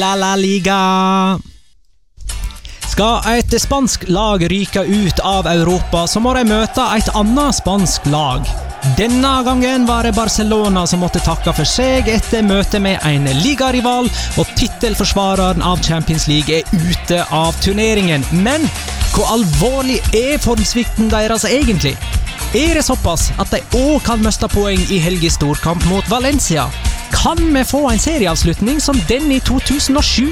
La La Liga. Skal et spansk lag ryke ut av Europa, så må de møte et annet spansk lag. Denne gangen var det Barcelona som måtte takke for seg etter møtet med en ligarival, og tittelforsvareren av Champions League er ute av turneringen. Men hvor alvorlig er formsvikten deres egentlig? Er det såpass at de òg kan miste poeng i helgens storkamp mot Valencia? Kan vi få en serieavslutning som den i 2007?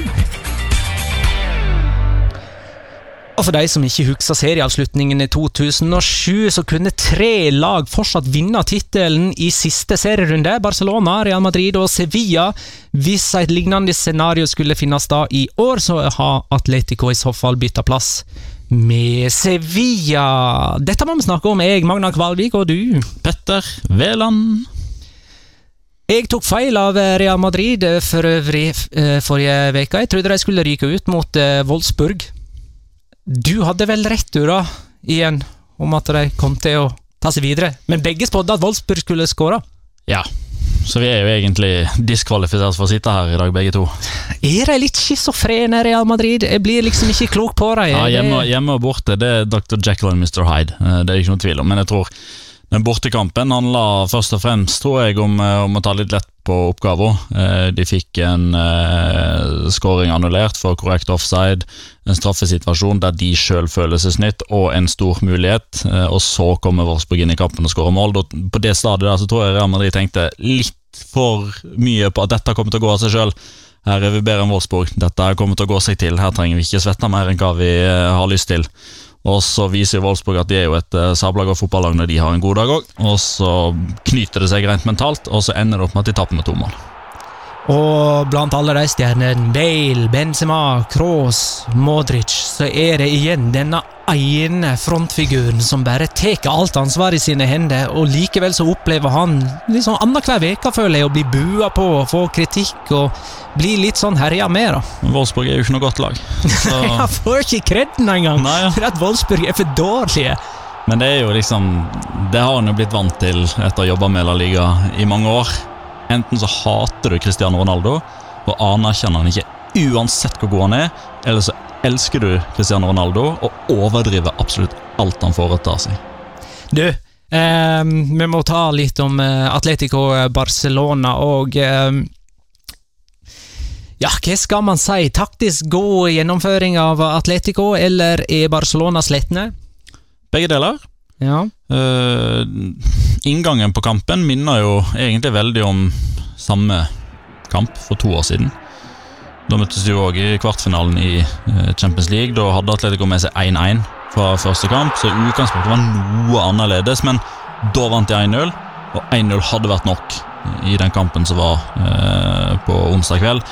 Og for de som ikke husker serieavslutningen i 2007, så kunne tre lag fortsatt vinne tittelen i siste serierunde. Barcelona, Real Madrid og Sevilla. Hvis et lignende scenario skulle finnes da i år, så har Atletico i så fall bytta plass med Sevilla. Dette må vi snakke om, jeg, Magna Kvalvik, og du. Petter Veland. Jeg tok feil av Real Madrid for øvrig eh, forrige uke. Jeg trodde de skulle ryke ut mot eh, Wolfsburg. Du hadde vel rett, du, da, igjen, om at de kom til å ta seg videre. Men begge spådde at Wolfsburg skulle skåre. Ja, så vi er jo egentlig diskvalifisert for å sitte her i dag, begge to. Er de litt schizofrene, Real Madrid? Jeg blir liksom ikke klok på dem. Ja, hjemme, hjemme og borte, det er Dr. Jekyll og Mr. Hyde. Eh, det er ikke noe tvil om. Men jeg tror den bortekampen handla først og fremst tror jeg, om, eh, om å ta litt lett på oppgaven. Eh, de fikk en eh, scoring annullert for korrekt offside, en straffesituasjon der de sjøl føler seg snytt, og en stor mulighet. Eh, og så kommer Wolfsburg inn i kampen og skårer mål. På det stadiet der så tror jeg Real Madrid tenkte litt for mye på at dette kommer til å gå av seg sjøl. Her er vi bedre enn Wolfsburg. Dette kommer til å gå seg til. Her trenger vi ikke svette mer enn hva vi har lyst til. Og så viser Wolfsburg at de er jo et uh, sabla godt fotballag når de har en god dag òg. Og så knyter det seg rent mentalt, og så ender det opp med at de taper med to mål. Og blant alle de stjernene, Bale, Benzema, Kroos, Modric, så er det igjen denne ene frontfiguren som bare tar alt ansvar i sine hender, og likevel så opplever han liksom annenhver uke, føler jeg, å bli bua på og få kritikk og bli litt sånn herja med, da. Wolfsburg er jo ikke noe godt lag. Så... jeg får ikke kreden engang, Nei, ja. for at Wolfsburg er for dårlige. Men det er jo liksom Det har han jo blitt vant til etter å ha jobba med La Liga i mange år. Enten så hater du Cristiano Ronaldo og anerkjenner han ikke uansett hvor god han er, eller så elsker du Cristiano Ronaldo og overdriver absolutt alt han foretar seg. Du, eh, vi må ta litt om eh, Atletico Barcelona og eh, ja, hva skal man si? Taktisk god gjennomføring av Atletico, eller er Barcelona sletne? Begge deler. Ja. Uh, inngangen på kampen minner jo egentlig veldig om samme kamp for to år siden. Da møttes de òg i kvartfinalen i uh, Champions League. Da hadde Atletico med seg 1-1 fra første kamp, så utgangspunktet var noe annerledes. Men da vant de 1-0, og 1-0 hadde vært nok i den kampen som var uh, på onsdag kveld.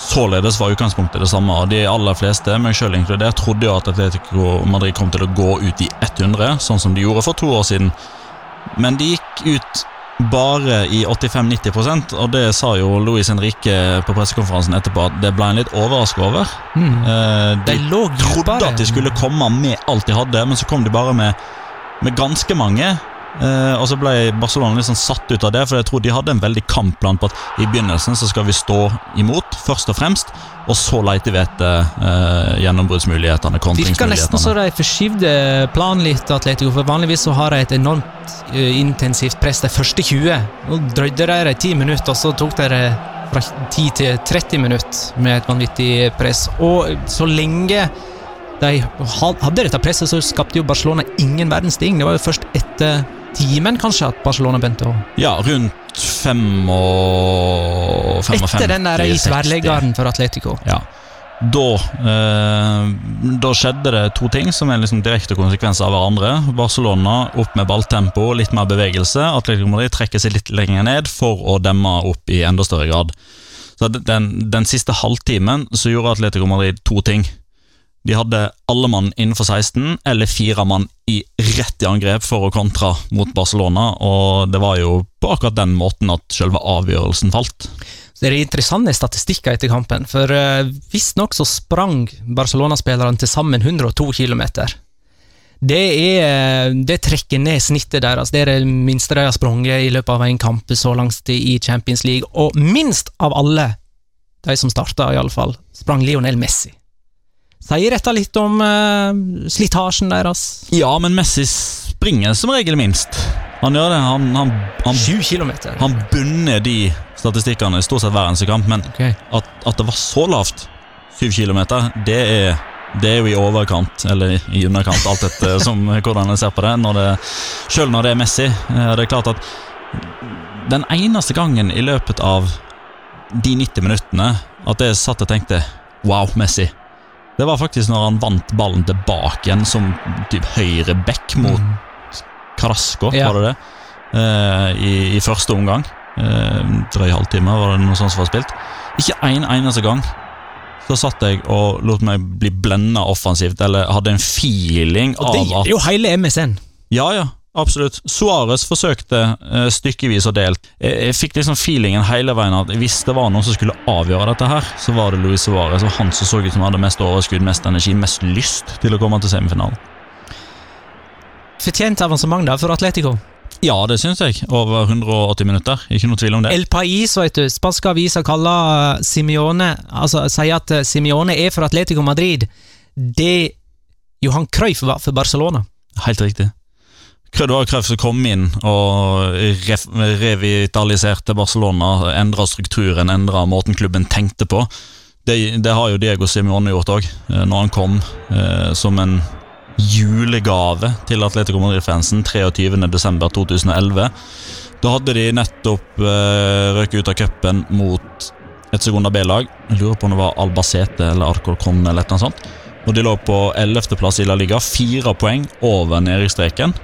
Således var utgangspunktet det samme. De aller fleste, meg selv inkludert, trodde jo at Atletico Madrid kom til å gå ut i 100, sånn som de gjorde for to år siden. Men de gikk ut bare i 85-90% og det sa jo Luis Henrique på pressekonferansen etterpå at det ble en litt overraska over. Mm. Eh, de, de trodde at de skulle komme med alt de hadde, men så kom de bare med, med ganske mange. Uh, og så ble Barcelona liksom satt ut av det, for jeg tror de hadde en veldig kampplan på at i begynnelsen så skal vi stå imot, først og fremst, og så leite vi etter uh, gjennombruddsmulighetene. Virker nesten så de forskyvde planen litt, Atletico, for vanligvis så har de et enormt uh, intensivt press de første 20. Nå drøyde de det 10 minutter, og så tok de fra 10 til 30 minutter med et vanvittig press. Og så lenge de hadde dette presset, så skapte jo Barcelona ingen verdens ting. Det var jo først etter timen kanskje at Barcelona begynte å Ja, rundt fem og 55 Etter den der i tverrleggeren for Atletico. Ja. Da, eh, da, skjedde det to ting som er liksom direkte konsekvenser av hverandre. Barcelona opp med balltempo, litt mer bevegelse. Atletico Madrid trekker seg litt lenger ned for å demme opp i enda større grad. Så den, den siste halvtimen så gjorde Atletico Madrid to ting. De hadde alle mann innenfor 16, eller fire mann i rett i angrep for å kontra mot Barcelona, og det var jo på akkurat den måten at selve avgjørelsen falt. Det er interessante statistikker etter kampen, for uh, visstnok så sprang Barcelona-spillerne til sammen 102 km. Det, er, det trekker ned snittet deres. Det er det minste de har sprunget i løpet av en kamp så langt i Champions League, og minst av alle de som starta, iallfall, sprang Lionel Messi. Sier dette litt om uh, slitasjen deres? Ja, men Messi springer som regel minst. Han gjør det. Han, han, han, 20 kilometer. han bunner de statistikkene stort sett hver eneste kamp, men okay. at, at det var så lavt, 7 kilometer, det er, det er jo i overkant, eller i underkant, alt etter som, hvordan jeg ser på det. Når det selv når det er Messi. eh, Det er klart at den eneste gangen i løpet av de 90 minuttene at jeg satt og tenkte Wow, Messi. Det var faktisk når han vant ballen tilbake igjen som typ høyre back mot Carasco, Ja. var det det? Uh, i, I første omgang. Uh, drøy halvtime var det noe sånt som var spilt. Ikke en eneste gang så satt jeg og lot meg bli blenda offensivt, eller hadde en feeling Og det av gjelder jo hele MSN. Ja, ja, absolutt. Suárez forsøkte eh, stykkevis og delt. Jeg, jeg fikk liksom feelingen hele veien at hvis det var noen som skulle avgjøre dette her, så var det Luis Suárez, og han som så ut som hadde mest overskudd, mest energi, mest lyst til å komme til semifinalen. Fortjent avansement da for Atletico. Ja, det syns jeg. Over 180 minutter. Ikke noe tvil om det. El Pais, vet du, spanske aviser kaller eh, Simione Altså sier at eh, Simione er for Atletico Madrid det Johan Cruyff var for Barcelona. Helt riktig. Cruyff som kom inn og revitaliserte Barcelona. Endra strukturen, endra måten klubben tenkte på. Det, det har jo Diego Simione gjort òg, når han kom eh, som en julegave til Atletico Madrid-fansen 23.12.2011. Da hadde de nettopp eh, røket ut av cupen mot et sekunda B-lag. Lurer på om det var Albacete eller Arcolcon eller noe sånt. Og de lå på 11.-plass i La Liga, fire poeng over nedrykksstreken.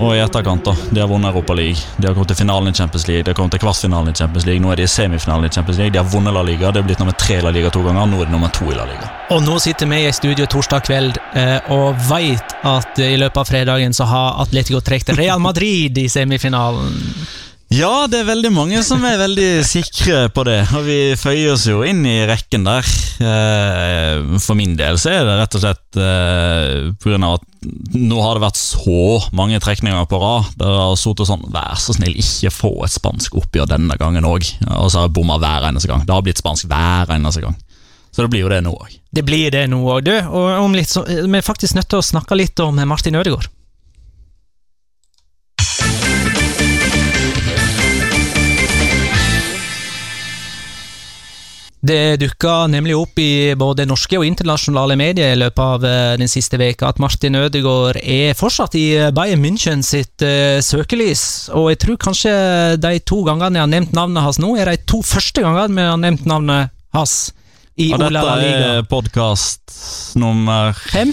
Og i etterkant, da. De har vunnet Europa League. De har kommet til finalen i Champions League, de har kommet til kvartfinalen i Champions League, nå er de i semifinalen i Champions League, de har vunnet La Liga, det er blitt nummer tre i La Liga to ganger, nå er de nummer to i La Liga. Og nå sitter vi i studio torsdag kveld eh, og veit at i løpet av fredagen så har Atletico trukket Real Madrid i semifinalen. Ja, det er veldig mange som er veldig sikre på det, og vi føyer oss jo inn i rekken der. Eh, For min del så er det rett og slett pga. grunn av at nå har det vært så mange trekninger på rad. Der har sittet sånn Vær så snill, ikke få et spansk oppgjør denne gangen òg. Og så har jeg bomma hver eneste gang. Det har blitt spansk hver eneste gang. Så det blir jo det nå òg. Det blir det nå òg, du. Og om litt så, vi er faktisk nødt til å snakke litt om Martin Ødegaard. Det dukka nemlig opp i både norske og internasjonale medier i løpet av eh, den siste veka at Martin Ødegaard er fortsatt i eh, Bayern München sitt uh, søkelys. Og jeg tror kanskje de to gangene jeg har nevnt navnet hans nå, er de to første gangene vi har nevnt navnet hans i Og Ola Liga. Og dette er podkast nummer Fem?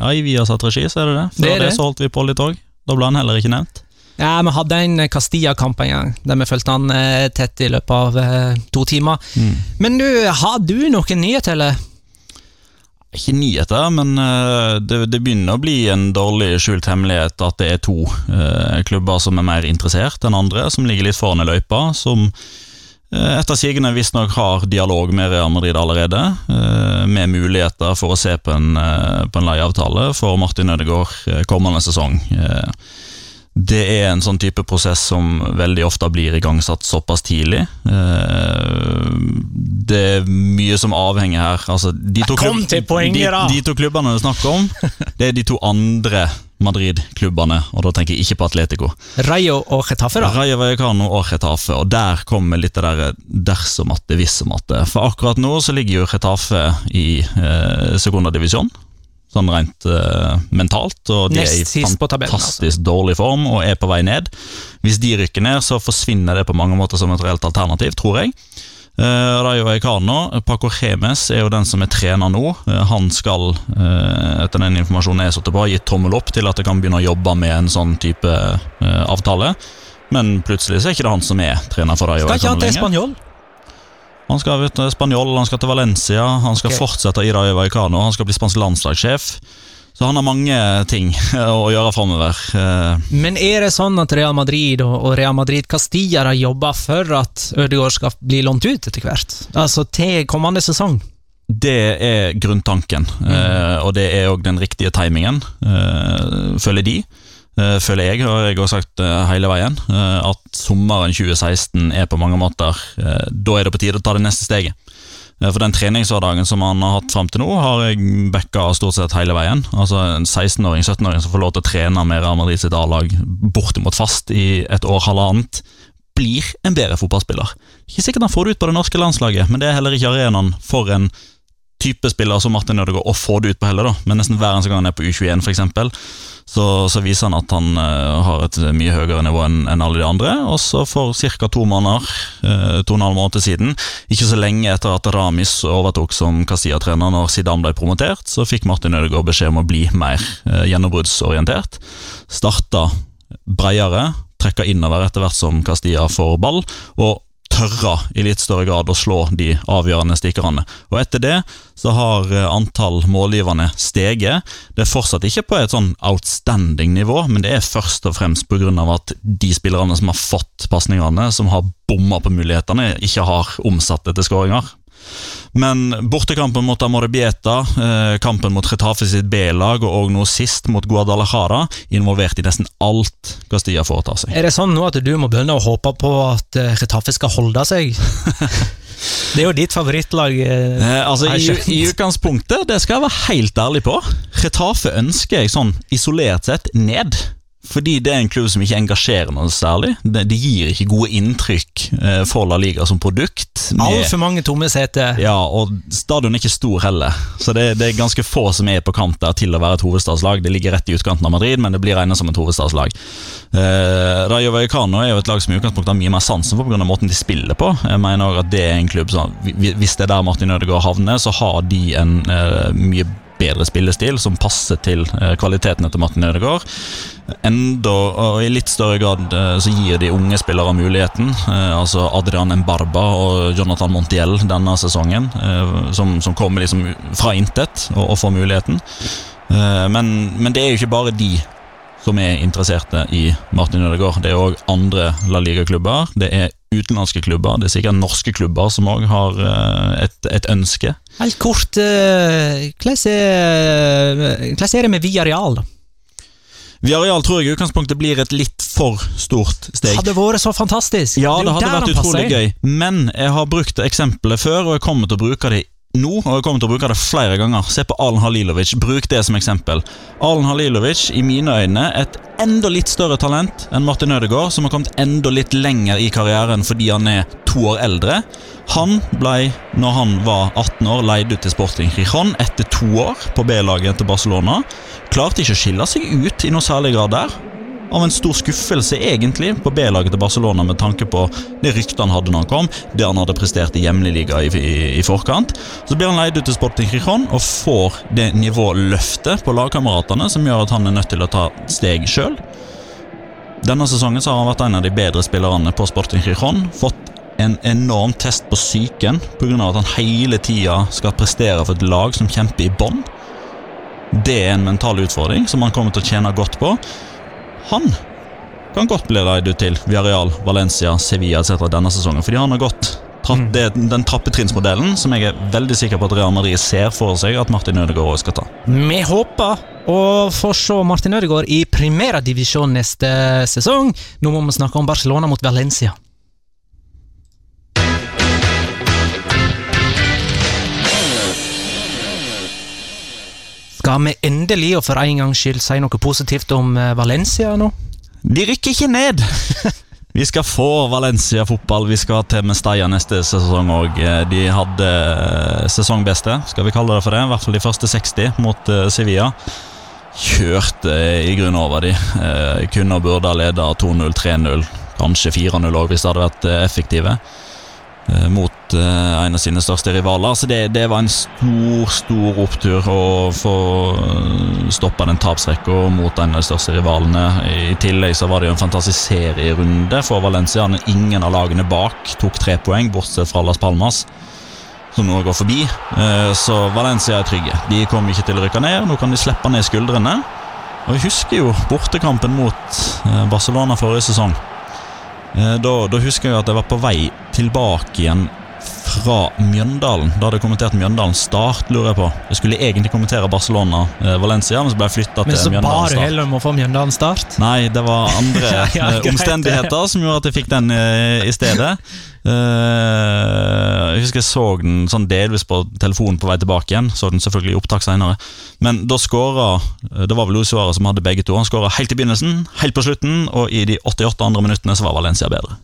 Ja, i Viasat regi, så er det det. Før Det det, det. så holdt vi på litt òg. Da ble han heller ikke nevnt. Ja, vi hadde en Castilla-kamp en gang, der vi fulgte han eh, tett i løpet av eh, to timer. Men du, har du noen nyheter, eller? Ikke nyheter, men uh, det, det begynner å bli en dårlig skjult hemmelighet at det er to uh, klubber som er mer interessert enn andre, som ligger litt foran i løypa, som eh, etter sigende visstnok har dialog med Real Madrid allerede, med muligheter for å se på en, på en leieavtale for Martin Ødegaard kommende sesong. Eh, det er en sånn type prosess som veldig ofte blir igangsatt såpass tidlig. Eh, Det er mye som avhenger her. Altså, de to Kom til poenget, da! De, de to klubbene det er snakk om, det er de to andre Madrid-klubbene, og da tenker jeg ikke på Atletico. Rayo og Getafe, da? Rayo Vallecano og Getafe, og der kommer litt det der dersom at det, vissom at det. For akkurat nå så ligger jo Getafe i eh, sekundadivisjon, sånn rent uh, mentalt, og de Nest er i fantastisk altså. fantastisk dårlig form og er på vei ned. Hvis de rykker ned, så forsvinner det på mange måter som et reelt alternativ, tror jeg. Uh, Rayo Vallecano, Paco Remes er jo den som er trener nå. Uh, han skal, eh, etter den informasjonen jeg har satt på, gi tommel opp til at jeg kan begynne å jobbe med en sånn type eh, avtale. Men plutselig så er ikke det han som er trener for Rayo Skal ikke han til lenger. Spanjol? Han skal ut til Spanjol, han skal til Valencia, han skal okay. fortsette i Ivaicano, han skal bli spansk landslagssjef. Så han har mange ting å gjøre framover. Eh, Men er det sånn at Real Madrid og Real Madrid Castilla har jobba for at Ødegaard skal bli lånt ut etter hvert? Altså til kommende sesong? Det er grunntanken, mm. og det er òg den riktige timingen, eh, føler de. Eh, føler jeg, og jeg har sagt eh, hele veien, eh, at sommeren 2016 er på mange måter Da er det på tide å ta det neste steget. For den treningshverdagen som han har hatt fram til nå, har jeg backa stort sett hele veien. Altså En 16-åring, 17-åring som får lov til å trene med Real Madrid sitt A-lag bortimot fast i et år, halvannet, blir en bedre fotballspiller. Ikke sikkert han får det ut på det norske landslaget, men det er heller ikke arenaen for en type spiller som Martin Ødegaard å få det ut på heller, da. Men nesten hver eneste gang han er på U21, f.eks., så, så viser han at han uh, har et mye høyere nivå enn en alle de andre. Og så for ca. to måneder, uh, to og en halv måned siden, ikke så lenge etter at Ramis overtok som Castilla-trener når Zidane ble promotert, så fikk Martin Ødegaard beskjed om å bli mer uh, gjennombruddsorientert. Starta bredere, trekker innover etter hvert som Castilla får ball, og tørra i litt større grad å slå de avgjørende stikkerne. Og etter det så har eh, antall målgiverne steget. Det er fortsatt ikke på et sånn outstanding nivå, men det er først og fremst pga. at de spillerne som har fått pasningene, som har bomma på mulighetene, ikke har omsatt det til skåringer. Men bortekampen mot Amorebieta, eh, kampen mot Retafe sitt B-lag og nå sist mot Guadalajara involvert i nesten alt Castilla foretar seg. Er det sånn nå at du må begynne å håpe på at eh, Retafe skal holde seg? det er jo ditt favorittlag. eh, Eh, altså, i. I utgangspunktet, det skal jeg være helt ærlig på, Retafe ønsker jeg sånn isolert sett ned. Fordi det er en klubb som ikke engasjerer noe særlig. Det gir ikke gode inntrykk eh, for La Liga som produkt. Altfor mange tomme seter. Ja, og stadion er ikke stor heller, så det, det er ganske få som er på kant der til å være et hovedstadslag. Det ligger rett i utkanten av Madrid, men det blir regnet som et hovedstadslag. Eh, Rayo Vallecano er jo et lag som i utgangspunktet har mye mer sansen for pga. måten de spiller på. Jeg mener også at det er en klubb som, Hvis det er der Martin Ødegaard havner, så har de en eh, mye bedre spillestil som passer til kvaliteten kvalitetene til Martin Ødegaard. Enda, og I litt større grad eh, så gir de unge spillere muligheten. Eh, altså Adrian Mbarba og Jonathan Montiel denne sesongen, eh, som, som kommer liksom fra intet og, og får muligheten. Eh, men, men det er jo ikke bare de som er interesserte i Martin Ødegaard. Det er òg andre La Liga-klubber. Det er utenlandske klubber. Det er sikkert norske klubber som òg har eh, et, et ønske. Helt kort, eh, hvordan er det med Viareal? Viareal tror jeg i utgangspunktet blir et litt for stort steg. Hadde vært så fantastisk. Ja, det, det hadde vært utrolig gøy, men jeg har brukt eksempelet før, og jeg kommer til å bruke det nå, og jeg kommer til å bruke det flere ganger. Se på Alen Halilovic, bruk det som eksempel. Alen Halilovic, i mine øyne, et enda litt større talent enn Martin Ødegaard, som har kommet enda litt lenger i karrieren fordi han er to år eldre. Han ble, når han var 18 år, leid ut til Sporting Rijon etter to år på B-laget til Barcelona. Klarte ikke å skille seg ut i noe særlig grad der av en stor skuffelse egentlig på B-laget til Barcelona med tanke på det ryktet han hadde når han kom, det han hadde prestert i hjemlig liga i, i, i forkant. Så blir han leid ut til Sporting Gijon og får det nivåløftet på lagkameratene som gjør at han er nødt til å ta steg sjøl. Denne sesongen har han vært en av de bedre spillerne på Sporting Gijon. Fått en enorm test på psyken pga. at han hele tida skal prestere for et lag som kjemper i bånn. Det er en mental utfordring som han kommer til å tjene godt på. Han kan godt bli leid ut til Villarreal, Valencia, Sevilla etc. denne sesongen, fordi han har gått trapp, Mm. det, den trappetrinnsmodellen som jeg er veldig sikker på at Real Madrid ser for seg at Martin Ødegaard også skal ta. Vi håper å få se Martin Ødegaard i primærdivisjon neste sesong. Nå må vi snakke om Barcelona mot Valencia. Skal vi endelig og for en gangs skyld si noe positivt om eh, Valencia nå? De rykker ikke ned! Vi skal få Valencia-fotball. Vi skal til Mestalla neste sesong òg. De hadde eh, sesongbeste, skal vi kalle det for det. I hvert fall de første 60 mot eh, Sevilla. Kjørte i grunnen over de. Eh, Kunne og burde ha leda 2-0, 3-0, kanskje 4-0 òg, hvis de hadde vært eh, effektive. Eh, Mot eh, en av sine største rivaler. Så det, det var en stor, stor opptur å få eh, stoppa den tapsrekka mot en av de største rivalene. I tillegg så var det jo en fantastisk serierunde for Valencia. Ingen av lagene bak tok tre poeng, bortsett fra Las Palmas som nå går forbi. Så Valencia er trygge. De kommer ikke til å rykke ned. Nå kan de slippe ned skuldrene. Og Jeg husker jo bortekampen mot Barcelona forrige sesong. Da, da husker jeg at jeg var på vei tilbake igjen fra Mjøndalen. Da hadde jeg kommentert Mjøndalen Start, lurer jeg på. Jeg skulle egentlig kommentere Barcelona-Valencia, men så ble jeg flytta Men til så bar Mjøndalen du Start. heller om å få Mjøndalen Start. Nei, det var andre Ja, ja, eh, omstendigheter som gjorde at jeg fikk den eh, i stedet. Uh, jeg husker jeg så den sånn delvis på telefonen på vei tilbake igjen. Så den selvfølgelig i opptak senere. Men da skåra eh, Det var vel Luis Suárez som hadde begge to. Han skåra helt i begynnelsen, helt på slutten, og i de 88 andre minuttene så var Valencia bedre.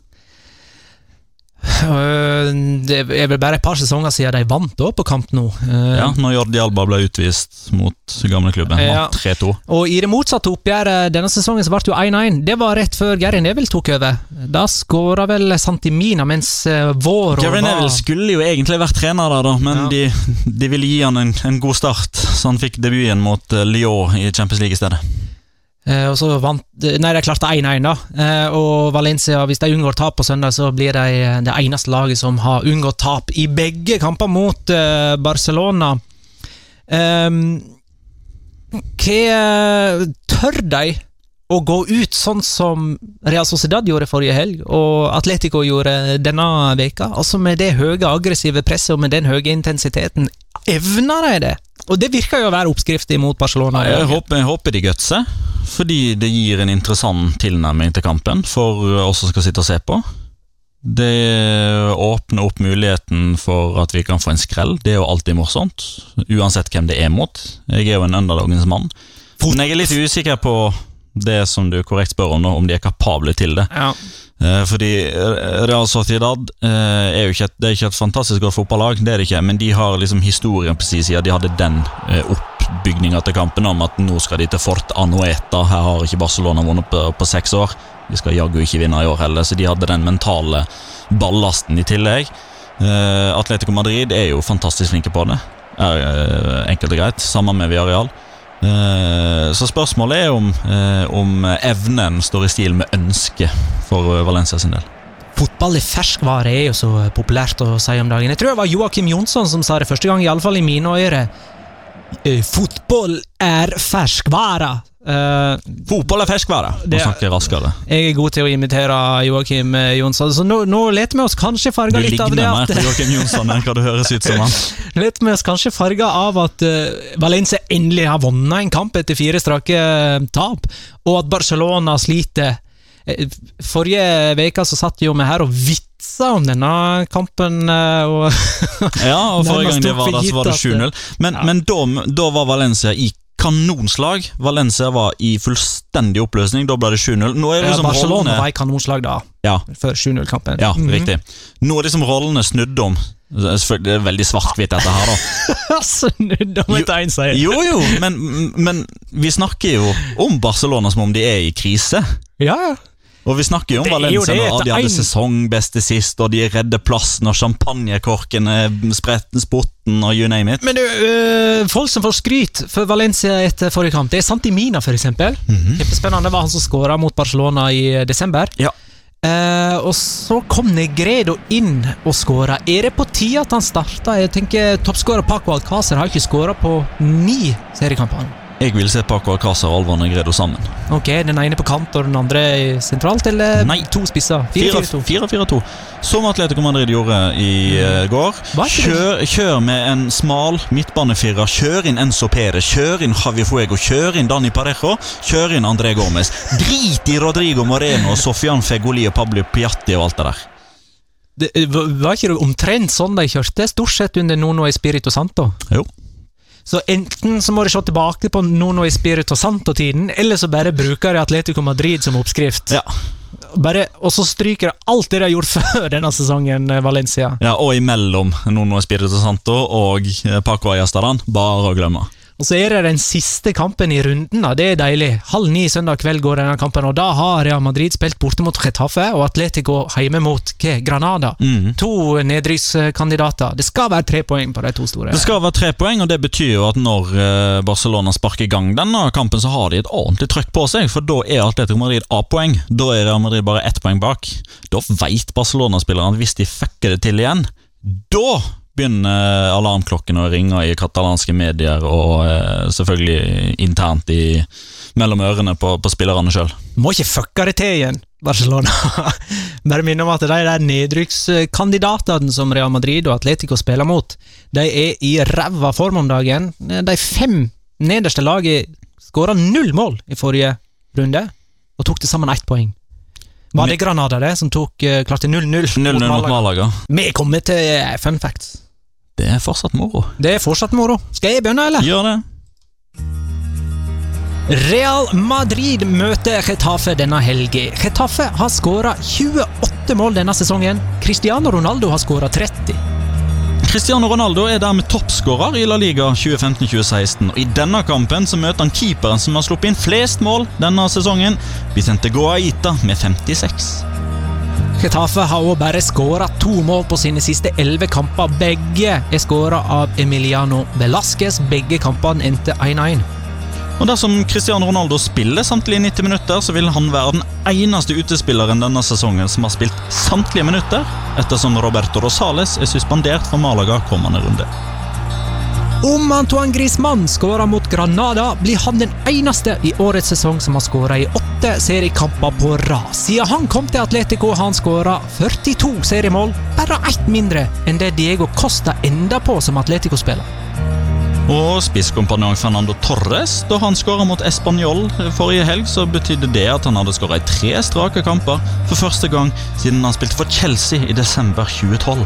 Øh, Det er vel bare et par sesonger siden de vant da på kamp nå. Øh, Ja, når Jordi Alba ble utvist mot gamleklubben. Ja. Vant 3-2. Og i det motsatte oppgjøret denne sesongen så ble det jo 1-1. Det var rett før Gary Neville tok over. Da skåra vel Santimina, mens øh, vår Gary Neville skulle jo egentlig vært trener der, da, men Ja. de, de ville gi han en, en god start, så han fikk debuten mot eh, Lyon i Champions League i stedet. Eh, og så vant Nei, de klarte 1-1, da. Eh, og Valencia, hvis de unngår tap på søndag, så blir de eh, det eneste laget som har unngått tap i begge kamper mot Barcelona. Ehm, hva Tør de å gå ut sånn som Real Sociedad gjorde forrige helg, og Atletico gjorde denne veka? Altså Med det høye aggressive presset og med den høye intensiteten. Evner de det? Og det virker jo å være oppskriften mot Barcelona. Jeg håper, jeg håper de gutser, fordi det gir en interessant tilnærming til kampen for oss som skal sitte og se på. Det åpner opp muligheten for at vi kan få en skrell. Det er jo alltid morsomt, uansett hvem det er mot. Jeg er jo en underdogens mann. Men jeg er litt usikker på det som du korrekt spør om nå, om de er kapable til det. Ja. Eh, Fordi Real Sociedad eh, er jo ikke et, det er ikke et fantastisk godt fotballag, det er det ikke, men de har liksom historien på sin side. De hadde den eh, oppbygninga til kampen om at nå skal de til Fort Anoeta. Her har ikke Barcelona vunnet på, på seks år. De skal jaggu ikke vinne i år heller, så de hadde den mentale ballasten i tillegg. Atletico Madrid er jo fantastisk flinke på det, er, enkelt og greit. Sammen med Villarreal. Eh, Så spørsmålet er om, eh, om evnen står i stil med ønsket for eh, Valencia sin del. Fotball i ferskvare er jo så populært å si om dagen. Jeg tror det var Joakim Jonsson som sa det første gang, iallfall i mine ører. Fotball er ferskvare. Eh, Fotball er ferskvare. Det- snakke raskere. jeg er god til å imitere Joakim eh, Jonsson, så nå, nå leter vi oss kanskje Du farga litt av ligner det mer at på Joakim Jonsson enn hva du høres ut som han. Leter vi oss kanskje farga av at uh, Valencia endelig har vunnet en kamp etter fire strake eh, tap, og at Barcelona sliter. Eh, Forrige veka så satt jo vi her og vitsa om denne kampen. eh, og Ja, og forrige gang det var der, så var det tok for gitt 7-0. Men, Ja. men da, da var Valencia i kanonslag. Valencia var i fullstendig oppløsning. Da ble det 7-0. Nå er det Ja, liksom Barcelona rollene var i kanonslag da, Ja, før 7-0-kampen. ja Mhm. riktig. Nå er liksom rollene snudd om. Det er veldig svart-hvitt, dette her, da. Snudd om et én seier. Jo, jo, men, men vi snakker jo om Barcelona som om de er i krise. Ja, ja. Og vi snakker jo om Valencia nå. De hadde en- sesongbeste sist, og de redder plassen, og champagnekorkene spretten, spotten, og you name it. Men du, øh, folk som får skryt for Valencia etter forrige kamp, det er Santi Mina, for eksempel. Kjempespennende. Var han som skåra mot Barcelona i eh, desember. Ja. Uh, og så kom Negredo inn og skåra. Er det på tide at han starta? Jeg tenker Toppskårer Paco Alcácer har ikke skåra på ni seriekamper. Jeg vil se Paco Alcázar og Alvar Negredo sammen. Ok, Den ene på kant og den andre sentralt, eller Nei. to spisser? 4-4-2. 4-4-2. Som Atletico Madrid gjorde i eh, går. Kjør, kjør med en smal midtbanefirer. Kjør inn Enzo Pere, kjør inn Javi Fuego, kjør inn Dani Parejo, kjør inn André Gomez. Drit i Rodrigo Moreno, Sofian Fegoli og Pablo Piatti og alt det der. Det, eh, var ikke det omtrent sånn de kjørte, stort sett under Nono Espirito Santo? Jo. Så enten så må de se tilbake på Nono Espirito Santo-tiden, eller så bare bruker de Atletico Madrid som oppskrift. Ja. Bare, og så stryker de alt det de har gjort før denne sesongen, eh, Valencia. ja, og imellom Nuno Espirito Santo og eh, Paco Ayastaran. Bare å glemme. Og så er det den siste kampen i runden, da. det er deilig. Halv ni søndag kveld går denne kampen, og da har Real Madrid spilt borte mot Getafe, og Atletico hjemme mot? Granada. Mm. To nedrykkskandidater. Det skal være tre poeng på de to store. Det skal være tre poeng, og det betyr jo at når eh, Barcelona sparker i gang denne kampen, så har de et ordentlig trøkk på seg, for da er Atletico Madrid A-poeng. Da er Real Madrid bare ett poeng bak. Da veit Barcelona-spillerne at hvis de fucker det til igjen, da begynner alarmklokkene å ringe i katalanske medier, og eh, selvfølgelig internt i, mellom ørene på, på spillerne sjøl. Må ikke fucke det til igjen, Barcelona. Bare minne om at de der nedrykkskandidatene som Real Madrid og Atletico spiller mot, de er i ræva form om dagen. De fem nederste lagene skåra null mål i forrige runde, og tok til sammen ett poeng. Var det Granada det, som tok, Klart klarte 0-0 0-0 mot Malaga. Vi kommer til fun facts. Det er fortsatt moro. Det er fortsatt moro. Skal jeg begynne, eller? Gjør det. Real Madrid møter Getafe denne helgen. Getafe har skåra 28 mål denne sesongen. Cristiano Ronaldo har skåra 30. Cristiano Ronaldo er dermed toppskårer i La Liga 2015-2016. og I denne kampen så møter han keeperen som har sluppet inn flest mål denne sesongen, Vicente Goaita med 56. Getafe har òg bare skåra to mål på sine siste elleve kamper. Begge er skåra av Emiliano Velasquez. Begge kampene endte 1-1. Og Dersom Cristiano Ronaldo spiller samtlige 90 minutter, så vil han være den eneste utespilleren denne sesongen som har spilt samtlige minutter, ettersom Roberto Rosales er suspendert for Malaga kommende runde. Om Antoine Griezmann skårer mot Granada, blir han den eneste i årets sesong som har skåra i åtte seriekamper på rad. Siden han kom til Atletico, har han skåra 42 seriemål, bare ett mindre enn det Diego Costa enda på som Atletico-spiller. Og spisskompanjong Fernando Torres, da han skåra mot Español forrige helg, så betydde det at han hadde skåra i tre strake kamper for første gang siden han spilte for Chelsea i desember 2012.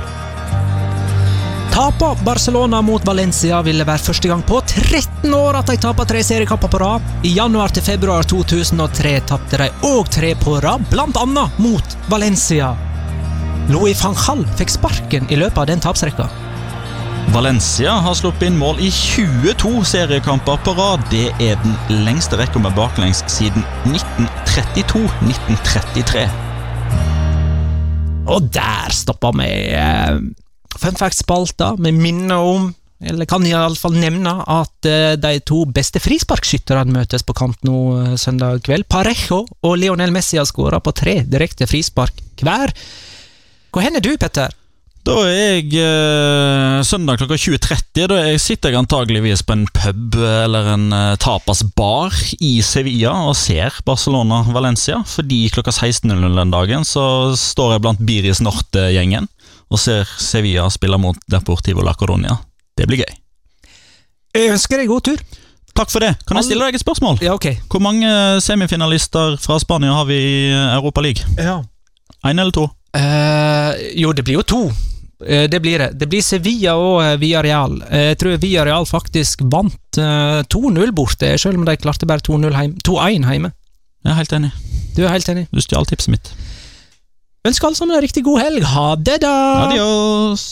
Taper Barcelona mot Valencia ville være første gang på 13 år at de taper tre seriekamper på rad. I januar til februar 2003 tapte de òg tre på rad, annet mot Valencia. Louis van Hall fikk sparken i løpet av den tapsrekka. Valencia har sluppet inn mål i 22 seriekamper på rad. Det er den lengste rekka med baklengs siden 1932-1933. Og der stoppa vi eh, Fun fact-spalta. Vi minner om, eller kan iallfall nevne, at eh, de to beste frisparkskytterne møtes på kamp nå eh, søndag kveld. Parejo og Lionel Messi har skåra på tre direkte frispark hver. Hvor hen er du, Petter? Da er jeg eh, søndag klokka 20.30. Da jeg sitter jeg antageligvis på en pub eller en eh, tapasbar i Sevilla og ser Barcelona-Valencia. Fordi klokka 16.00 den dagen så står jeg blant Biris Norte-gjengen og ser Sevilla spille mot Deportivo la Coronia. Det blir gøy. Jeg ønsker deg god tur. Takk for det. Kan jeg stille deg et spørsmål? Ja, ok. Hvor mange semifinalister fra Spania har vi i Europa League? Ja. Én eller to? Uh, jo, det blir jo to. Eh, det blir det. Det blir Sevilla og eh, Villarreal. Jeg tror Villarreal faktisk vant eh, 2-0 borte, selv om de klarte bare 2-0 heim- 2-1 hjemme. Jeg er helt enig. Du er helt enig? Du stjal tipset mitt. Ønsker alle sammen en riktig god helg. Ha det, da! Adios!